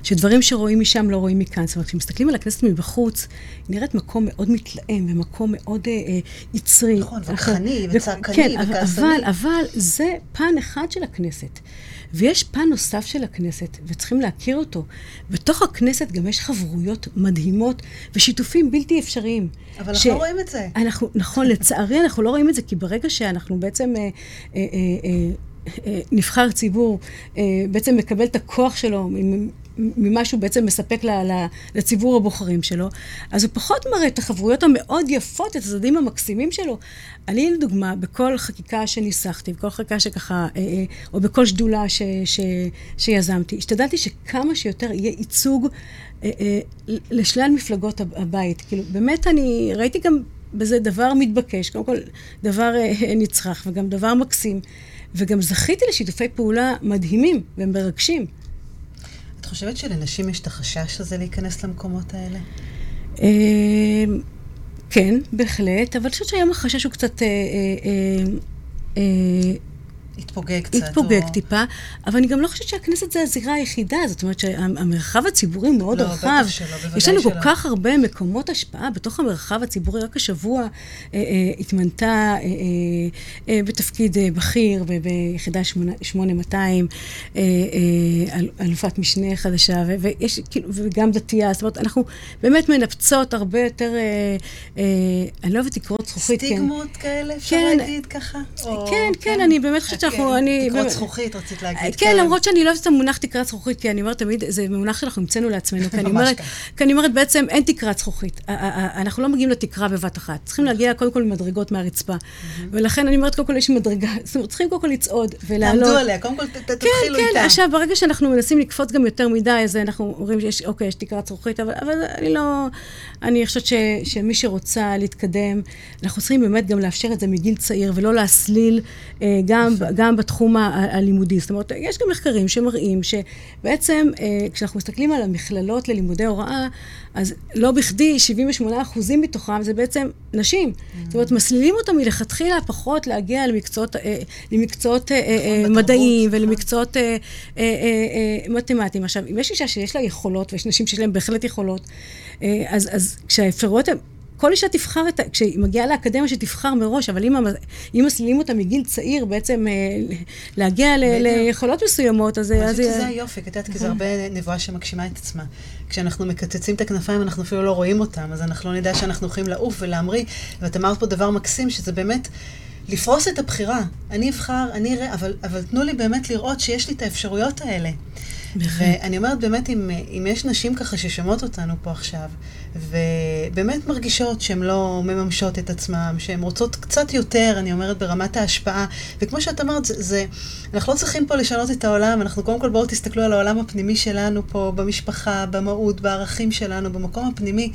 שדברים שרואים משם לא רואים מכאן. זאת אומרת, כשמסתכלים על הכנסת מבחוץ, היא נראית מקום מאוד מתלהם, ומקום מאוד אה, אה, יצרי. נכון, וכחני, וצעקני, כן, וכעסני. אבל, אבל זה פן אחד של הכנסת. ויש פן נוסף של הכנסת, וצריכים להכיר אותו. בתוך הכנסת גם יש חברויות מדהימות ושיתופים בלתי אפשריים. אבל ש... אנחנו לא רואים את זה. אנחנו, נכון, לצערי אנחנו לא רואים את זה, כי ברגע שאנחנו בעצם... אה, אה, אה, אה, נבחר ציבור אה, בעצם מקבל את הכוח שלו ממה שהוא בעצם מספק לציבור הבוחרים שלו, אז הוא פחות מראה את החברויות המאוד יפות, את הצדדים המקסימים שלו. אני, לדוגמה, בכל חקיקה שניסחתי, בכל חקיקה שככה, אה, אה, או בכל שדולה ש, ש, שיזמתי, השתדלתי שכמה שיותר יהיה ייצוג אה, לשלל מפלגות הבית. כאילו, באמת אני ראיתי גם בזה דבר מתבקש, קודם כל דבר נצרך וגם דבר מקסים. וגם זכיתי לשיתופי פעולה מדהימים ומרגשים. חושבת שלנשים יש את החשש הזה להיכנס למקומות האלה? אמ, כן, בהחלט, אבל אני חושבת שהיום החשש הוא קצת... התפוגג קצת. התפוגג או... טיפה, אבל אני גם לא חושבת שהכנסת זה הזירה היחידה, זאת אומרת שהמרחב הציבורי מאוד לא, רחב. בטח שלא, בוודאי שלא. יש לנו כל כך הרבה מקומות השפעה בתוך המרחב הציבורי. רק השבוע אה, אה, התמנתה אה, אה, אה, בתפקיד אה, בכיר ביחידה 8200, אה, אה, אלופת משנה חדשה, ו, ויש, כאילו, וגם דתייה, זאת אומרת, אנחנו באמת מנפצות הרבה יותר, אה, אה, אני לא אוהבת לקרוא זכוכית. סטיגמות כן. כאלה, אפשר כן, להגיד ככה? כן, או, כן, כן, אני באמת חושבת שאנחנו, כן, אני... תקרות זכוכית, רצית להגיד. כן, למרות שאני לא אוהבת את המונח תקרת זכוכית, כי אני אומרת תמיד, זה מונח שאנחנו המצאנו לעצמנו. כי אני אומרת, כי אני אומרת, בעצם אין תקרת זכוכית. אנחנו לא מגיעים לתקרה בבת אחת. צריכים להגיע קודם כל ממדרגות מהרצפה. ולכן אני אומרת, קודם כל יש מדרגה. זאת אומרת, צריכים קודם כל לצעוד ולעלות. תעמדו עליה, קודם כל תתחילו איתה. כן, כן, עכשיו, ברגע שאנחנו מנסים לקפוץ גם יותר מדי, אז אנחנו אומרים שיש, אוקיי, יש תקרת זכוכית, אבל אני לא... אני חושבת שמי שרוצה להתקדם, אנחנו צריכים באמת גם לאפשר את זה מגיל צעיר, ולא להסליל אה, גם, גם בתחום הלימודי. זאת אומרת, יש גם מחקרים שמראים שבעצם אה, כשאנחנו מסתכלים על המכללות ללימודי הוראה, אז לא בכדי 78 אחוזים מתוכם זה בעצם נשים. Mm-hmm. זאת אומרת, מסלילים אותם מלכתחילה פחות להגיע למקצועות, אה, למקצועות מדעיים. ולמקצועות מתמטיים. עכשיו, אם יש אישה שיש לה יכולות, ויש נשים שיש להן בהחלט יכולות, אז, אז כשהאפשרויות הן... כל אישה תבחר את ה... כשהיא מגיעה לאקדמיה שתבחר מראש, אבל אם, אם מסלילים אותה מגיל צעיר בעצם אה, להגיע ל, ליכולות מסוימות, אז... אני חושבת שזה היופי, את יודעת, כי זה נכון. הרבה נבואה שמגשימה את עצמה. כשאנחנו מקצצים את הכנפיים, אנחנו אפילו לא רואים אותם, אז אנחנו לא נדע שאנחנו יכולים לעוף ולהמריא. ואת אמרת פה דבר מקסים, שזה באמת... לפרוס את הבחירה. אני אבחר, אני אראה, אבל, אבל תנו לי באמת לראות שיש לי את האפשרויות האלה. ואני אומרת באמת, אם, אם יש נשים ככה ששומעות אותנו פה עכשיו, ובאמת מרגישות שהן לא מממשות את עצמן, שהן רוצות קצת יותר, אני אומרת, ברמת ההשפעה, וכמו שאת אמרת, זה, זה, אנחנו לא צריכים פה לשנות את העולם, אנחנו קודם כל בואו תסתכלו על העולם הפנימי שלנו פה, במשפחה, במהות, בערכים שלנו, במקום הפנימי.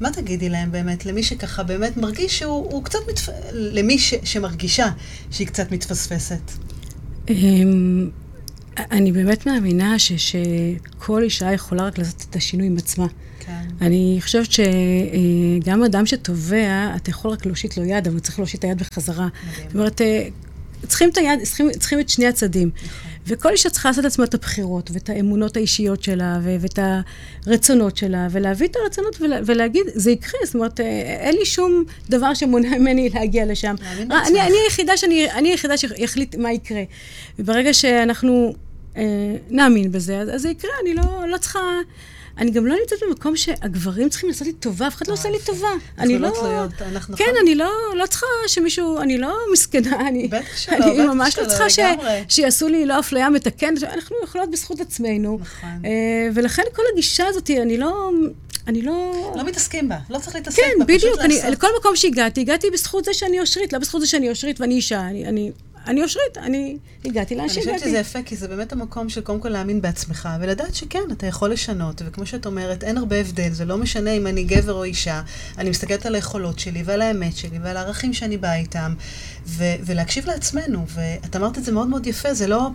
מה תגידי להם באמת, למי שככה באמת מרגיש שהוא קצת, מתפ... למי ש... שמרגישה שהיא קצת מתפספסת? אמ, אני באמת מאמינה שכל אישה יכולה רק לעשות את השינוי עם עצמה. כן. אני חושבת שגם אדם שתובע, אתה יכול רק להושיט לו יד, אבל צריך להושיט את היד בחזרה. מדהים. זאת אומרת, אה, צריכים את היד, צריכים, צריכים את שני הצדים. נכון. וכל אישה צריכה לעשות לעצמה את הבחירות, ואת האמונות האישיות שלה, ו- ואת הרצונות שלה, ולהביא את הרצונות ולה- ולהגיד, זה יקרה. זאת אומרת, אה, אין לי שום דבר שמונע ממני להגיע לשם. אני, אני היחידה שאני, אני היחידה שיחליט מה יקרה. וברגע שאנחנו אה, נאמין בזה, אז, אז זה יקרה, אני לא, לא צריכה... אני גם לא נמצאת במקום שהגברים צריכים לעשות לי טובה, אף אחד לא עושה לי טובה. אני לא... תלויות, אנחנו כן, אני לא, לא צריכה שמישהו, אני לא מסכנה, אני... בטח שלא, בטח שלא, אני ממש לא צריכה שיעשו לי לא אפליה מתקנת, אנחנו יכולות בזכות עצמנו. נכון. אה, ולכן כל הגישה הזאת, אני לא... אני לא... לא מתעסקים בה, לא צריך להתעסק כן, בה, בדיוק. פשוט אני, לעשות. לכל מקום שהגעתי, הגעתי בזכות זה שאני אושרית, לא בזכות זה שאני אושרית ואני אישה. אני, אני, אושרית, אני הגעתי לאן אני חושבת שהגעתי. שזה יפה, כי זה באמת המקום של קודם כל להאמין בעצמך, ולדעת שכן, אתה יכול לשנות, וכמו שאת אומרת, אין הרבה הבדל, זה לא משנה אם אני גבר או אישה, אני מסתכלת על היכולות שלי, ועל האמת שלי, ועל הערכים שאני באה איתם, ו- ולהקשיב לעצמנו, ואת אמרת את זה מאוד מאוד יפה, זה לא...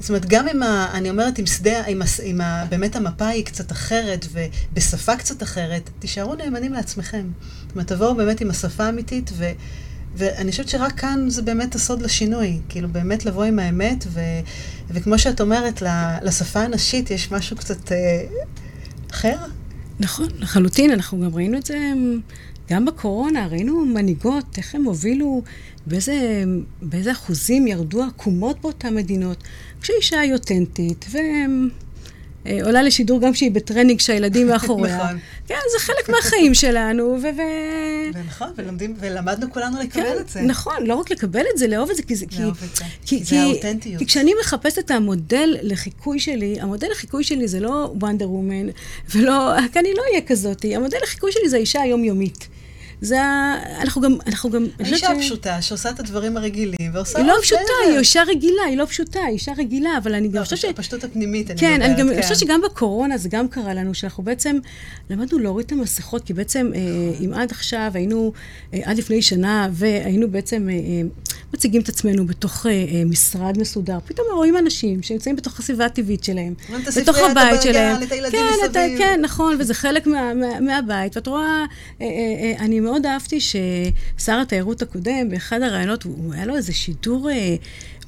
זאת אומרת, גם אם, ה, אני אומרת, אם שדה, אם, אם ה, באמת המפה היא קצת אחרת, ובשפה קצת אחרת, תישארו נאמנים לעצמכם. זאת אומרת, תבואו באמת עם השפה האמיתית, ו... ואני חושבת שרק כאן זה באמת הסוד לשינוי. כאילו, באמת לבוא עם האמת, ו, וכמו שאת אומרת, לשפה הנשית יש משהו קצת אה, אחר. נכון, לחלוטין, אנחנו גם ראינו את זה גם בקורונה, ראינו מנהיגות, איך הם הובילו, באיזה, באיזה אחוזים ירדו עקומות באותן מדינות, כשאישה היא אותנטית, ועולה לשידור גם כשהיא בטרנינג שהילדים מאחוריה. נכון. כן, זה חלק מהחיים שלנו, ו... ונכון, ולומדים, ולמדנו כולנו לקבל כן, את זה. נכון, לא רק לקבל את זה, לאהוב את זה, כי זה... כי- לאהוב את זה. כי, זה כי, האותנטיות. כי כשאני מחפשת את המודל לחיקוי שלי, המודל לחיקוי שלי זה לא וונדר וומן, ולא, כי אני לא אהיה כזאתי, המודל לחיקוי שלי זה האישה היומיומית. זה ה... אנחנו גם... אנחנו גם... אני האישה הפשוטה שעושה את הדברים הרגילים, ועושה... היא לא פשוטה. היא אישה רגילה, היא לא פשוטה, היא אישה רגילה, אבל אני גם לא, חושבת ש... הפשטות הפנימית, אני כן, מדברת, אני גם כן. חושבת שגם בקורונה זה גם קרה לנו, שאנחנו בעצם למדנו להוריד את המסכות, כי בעצם אה, אם עד עכשיו היינו, אה, עד לפני שנה, והיינו בעצם אה, מציגים את עצמנו בתוך משרד מסודר, פתאום רואים אנשים שנמצאים בתוך הסביבה הטבעית שלהם, את בתוך הספרייה, את הבית הבלגן, שלהם. את הילדים כן, את ה- מסביב. כן, נכון, וזה חלק מה, מה, מהבית. ואת רואה, אה, אה, אה, אני מאוד אהבתי ששר התיירות הקודם, באחד הראיונות, הוא היה לו איזה שידור אה,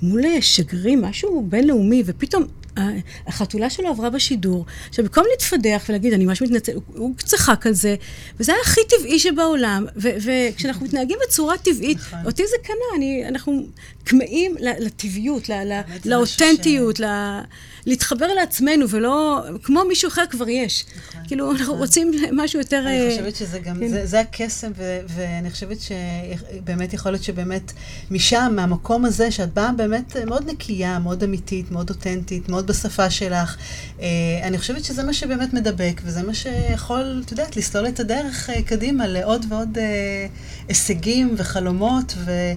מול אה, שגרירים, משהו בינלאומי, ופתאום... ה- החתולה שלו עברה בשידור. עכשיו, במקום להתפדח ולהגיד, אני ממש מתנצל, הוא- צחק על זה, וזה היה הכי טבעי שבעולם. וכשאנחנו מתנהגים בצורה טבעית, נכון. אותי זה קנה, אנחנו כמהים ל- לטבעיות, לאותנטיות, להתחבר לעצמנו, ולא, כמו מישהו אחר כבר יש. נכון, כאילו, אנחנו נכון. רוצים משהו יותר... אני אה, חושבת שזה גם, כן. זה, הקסם, ואני חושבת שבאמת יכול להיות שבאמת משם, מהמקום הזה, שאת באה באמת מאוד נקייה, מאוד אמיתית, מאוד אותנטית, מאוד בשפה שלך, אה, אני חושבת שזה מה שבאמת מדבק, וזה מה שיכול, את יודעת, לסלול את הדרך אה, קדימה לעוד ועוד אה, הישגים וחלומות, ו,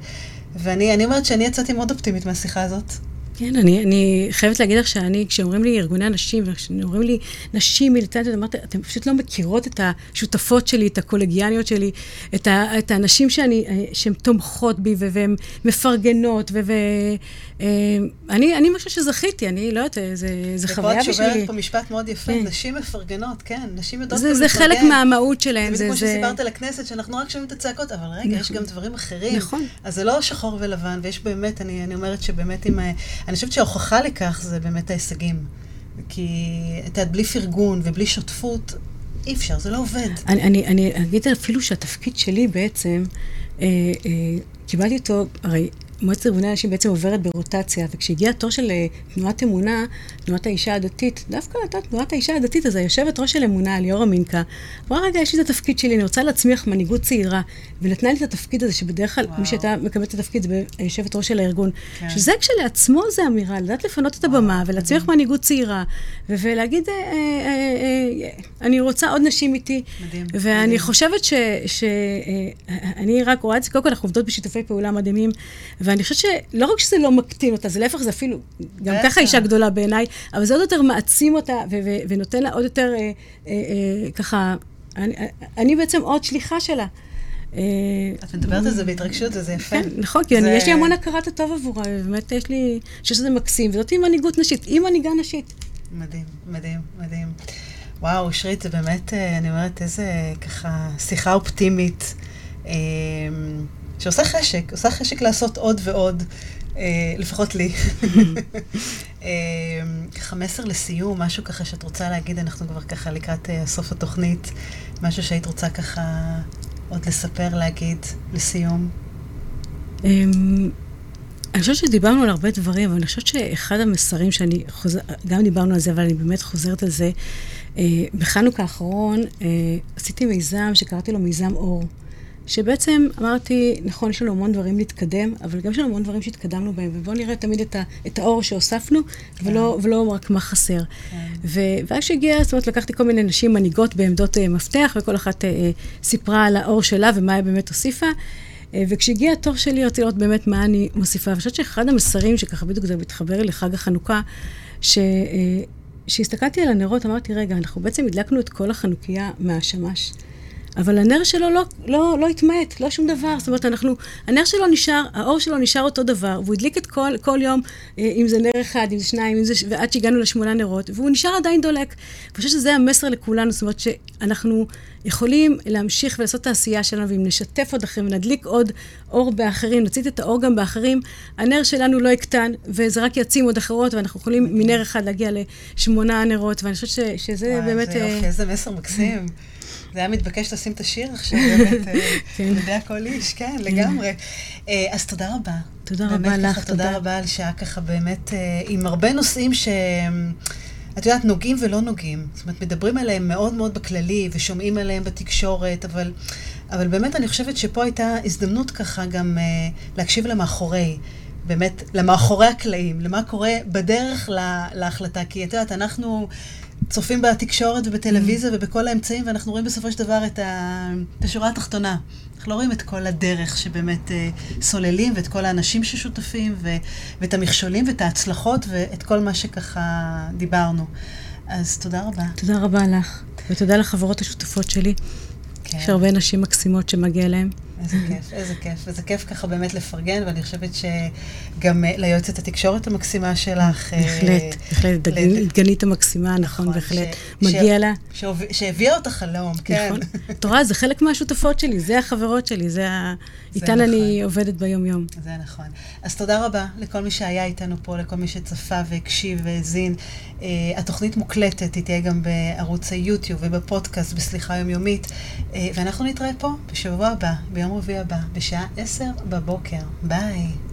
ואני אני אומרת שאני יצאתי מאוד אופטימית מהשיחה הזאת. כן, אני, אני חייבת להגיד לך שאני, כשאומרים לי ארגוני הנשים, וכשאומרים לי נשים מיליטנטיות, אמרתי, אתן פשוט לא מכירות את השותפות שלי, את הקולגיאניות שלי, את, ה, את האנשים שאני, אה, שהן תומכות בי ו- והן מפרגנות, ואני אני חושבת שזכיתי, אני לא יודעת, זה, זה חוויה ופה את בשבילי. שוברת פה משפט מאוד יפה, כן. נשים מפרגנות, כן, נשים יודעות זה, זה חלק. מהמהות שלהן. זה כמו. שסיפרת על הכנסת, שאנחנו רק שומעים את הצעקות, אבל רגע, יש נכון. גם דברים אחרים. נכון. אז זה לא שחור ולבן, ויש באמת, אני, אני אומרת שבאמת עם... אני חושבת שההוכחה לכך זה באמת ההישגים. כי, את יודעת, בלי פרגון ובלי שותפות, אי אפשר, זה לא עובד. אני, אני, אני אגיד אפילו שהתפקיד שלי בעצם, אה, אה, קיבלתי אותו, הרי מועצת ארגוני הנשים בעצם עוברת ברוטציה, וכשהגיע התור של אה, תנועת אמונה, תנועת האישה הדתית, דווקא הייתה תנועת האישה הדתית, אז היושבת ראש של אמונה, ליאורה מינקה, אמרה, רגע, יש לי את התפקיד שלי, אני רוצה להצמיח מנהיגות צעירה, ונתנה לי את התפקיד הזה, שבדרך כלל. מי שהייתה מקבלת את התפקיד זה היושבת ראש של הארגון. כן. שזה כשלעצמו זה אמירה, לדעת לפנות את הבמה ולהצמיח מנהיגות צעירה, ולהגיד, אה, אה, אה, אה, אני רוצה עוד נשים איתי. מדהים, ואני מדהים. חושבת שאני רק רואה את זה, קודם כל אנחנו עובדות בשיתופי פעולה מדהימים, ואני חושבת שלא רק שזה לא מקטין אותה, זה להפך, זה אפילו, גם. ככה אישה גדולה בעיניי, אבל זה עוד יותר מעצים אותה ונותן לה עוד יותר, אה, אה, אה, ככה, אני, אני בעצם עוד שליחה שלה. אה, את מדברת על זה בהתרגשות, וזה יפה. כן, נכון, כי זה- יש לי המון הכרת הטוב עבורה, ובאמת יש לי, אני חושבת שזה מקסים, וזאת היא מנהיגות נשית, היא מנהיגה נשית. מדהים, מדהים, מדהים. וואו, אושרית, זה באמת, אה, אני אומרת, איזה ככה שיחה אופטימית, אה, שעושה חשק, עושה חשק לעשות עוד ועוד, אה, לפחות לי. אה, ככה מסר לסיום, משהו ככה שאת רוצה להגיד, אנחנו כבר ככה לקראת אה, סוף התוכנית, משהו שהיית רוצה ככה עוד לספר, להגיד, לסיום. אמ, אני חושבת שדיברנו על הרבה דברים, אבל אני חושבת שאחד המסרים שאני חוזר, גם דיברנו על זה, אבל אני באמת חוזרת על זה, אה, בחנוכה האחרון אה, עשיתי מיזם שקראתי לו מיזם אור. שבעצם אמרתי, נכון, יש לנו המון דברים להתקדם, אבל גם יש לנו המון דברים שהתקדמנו בהם, ובואו נראה תמיד את, ה, את האור שהוספנו, כן. ולא, ולא רק מה חסר. כן. ו, ואז שהגיע, זאת אומרת, לקחתי כל מיני נשים מנהיגות בעמדות uh, מפתח, וכל אחת uh, סיפרה על האור שלה ומה היא באמת הוסיפה. Uh, וכשהגיע התור שלי, רציתי לראות באמת מה אני מוסיפה. ואני חושבת שאחד המסרים, שככה בדיוק זה מתחבר לחג החנוכה, ש... כשהסתכלתי על הנרות, אמרתי, רגע, אנחנו בעצם הדלקנו את כל החנוכיה מהשמש. אבל הנר שלו לא, לא, לא התמעט, לא שום דבר. זאת אומרת, אנחנו, הנר שלו נשאר, האור שלו נשאר אותו דבר, והוא הדליק את כל, כל יום, אה, אם זה נר אחד, אם זה שניים, אם זה, ועד שהגענו לשמונה נרות, והוא נשאר עדיין דולק. אני חושבת שזה המסר לכולנו, זאת אומרת שאנחנו יכולים להמשיך ולעשות את העשייה שלנו, ואם נשתף עוד אחרים ונדליק עוד אור באחרים, נצית את האור גם באחרים, הנר שלנו לא יקטן, וזה רק יעצים עוד אחרות, ואנחנו יכולים מנר אחד להגיע לשמונה נרות, ואני חושבת ש, שזה וואי, באמת... זה יופי, איזה מסר מקסים. זה היה מתבקש לשים את השיר עכשיו, באמת, אה, כן. יודע כל איש, כן, לגמרי. אה, אז תודה רבה. תודה רבה לך, תודה. תודה רבה על שעה ככה באמת, אה, עם הרבה נושאים ש... את יודעת, נוגעים ולא נוגעים. זאת אומרת, מדברים עליהם מאוד מאוד בכללי, ושומעים עליהם בתקשורת, אבל, אבל באמת אני חושבת שפה הייתה הזדמנות ככה גם להקשיב למאחורי. באמת, למאחורי הקלעים, למה קורה בדרך לה, להחלטה. כי את יודעת, אנחנו צופים בתקשורת ובטלוויזיה mm. ובכל האמצעים, ואנחנו רואים בסופו של דבר את, ה... את השורה התחתונה. אנחנו לא רואים את כל הדרך שבאמת uh, סוללים, ואת כל האנשים ששותפים, ו... ואת המכשולים ואת ההצלחות, ואת כל מה שככה דיברנו. אז תודה רבה. תודה רבה לך, ותודה לחברות השותפות שלי. כן. יש הרבה נשים מקסימות שמגיע להן. איזה כיף, איזה כיף. וזה כיף ככה באמת לפרגן, ואני חושבת שגם אה, ליועצת התקשורת המקסימה שלך... אה, בהחלט, בהחלט, דגנית המקסימה, נכון, בהחלט. מגיע לה. שהביאה אותה חלום, כן. נכון. את רואה, זה חלק מהשותפות שלי, זה החברות שלי, זה ה... איתן אני נכון. עובדת ביום-יום. זה נכון. אז תודה רבה לכל מי שהיה איתנו פה, לכל מי שצפה והקשיב והאזין. Uh, התוכנית מוקלטת, היא תהיה גם בערוץ היוטיוב ובפודקאסט בסליחה יומיומית. ואנחנו נתראה פה בשבוע הבא, ביום רביעי הבא, בשעה עשר בבוקר. ביי.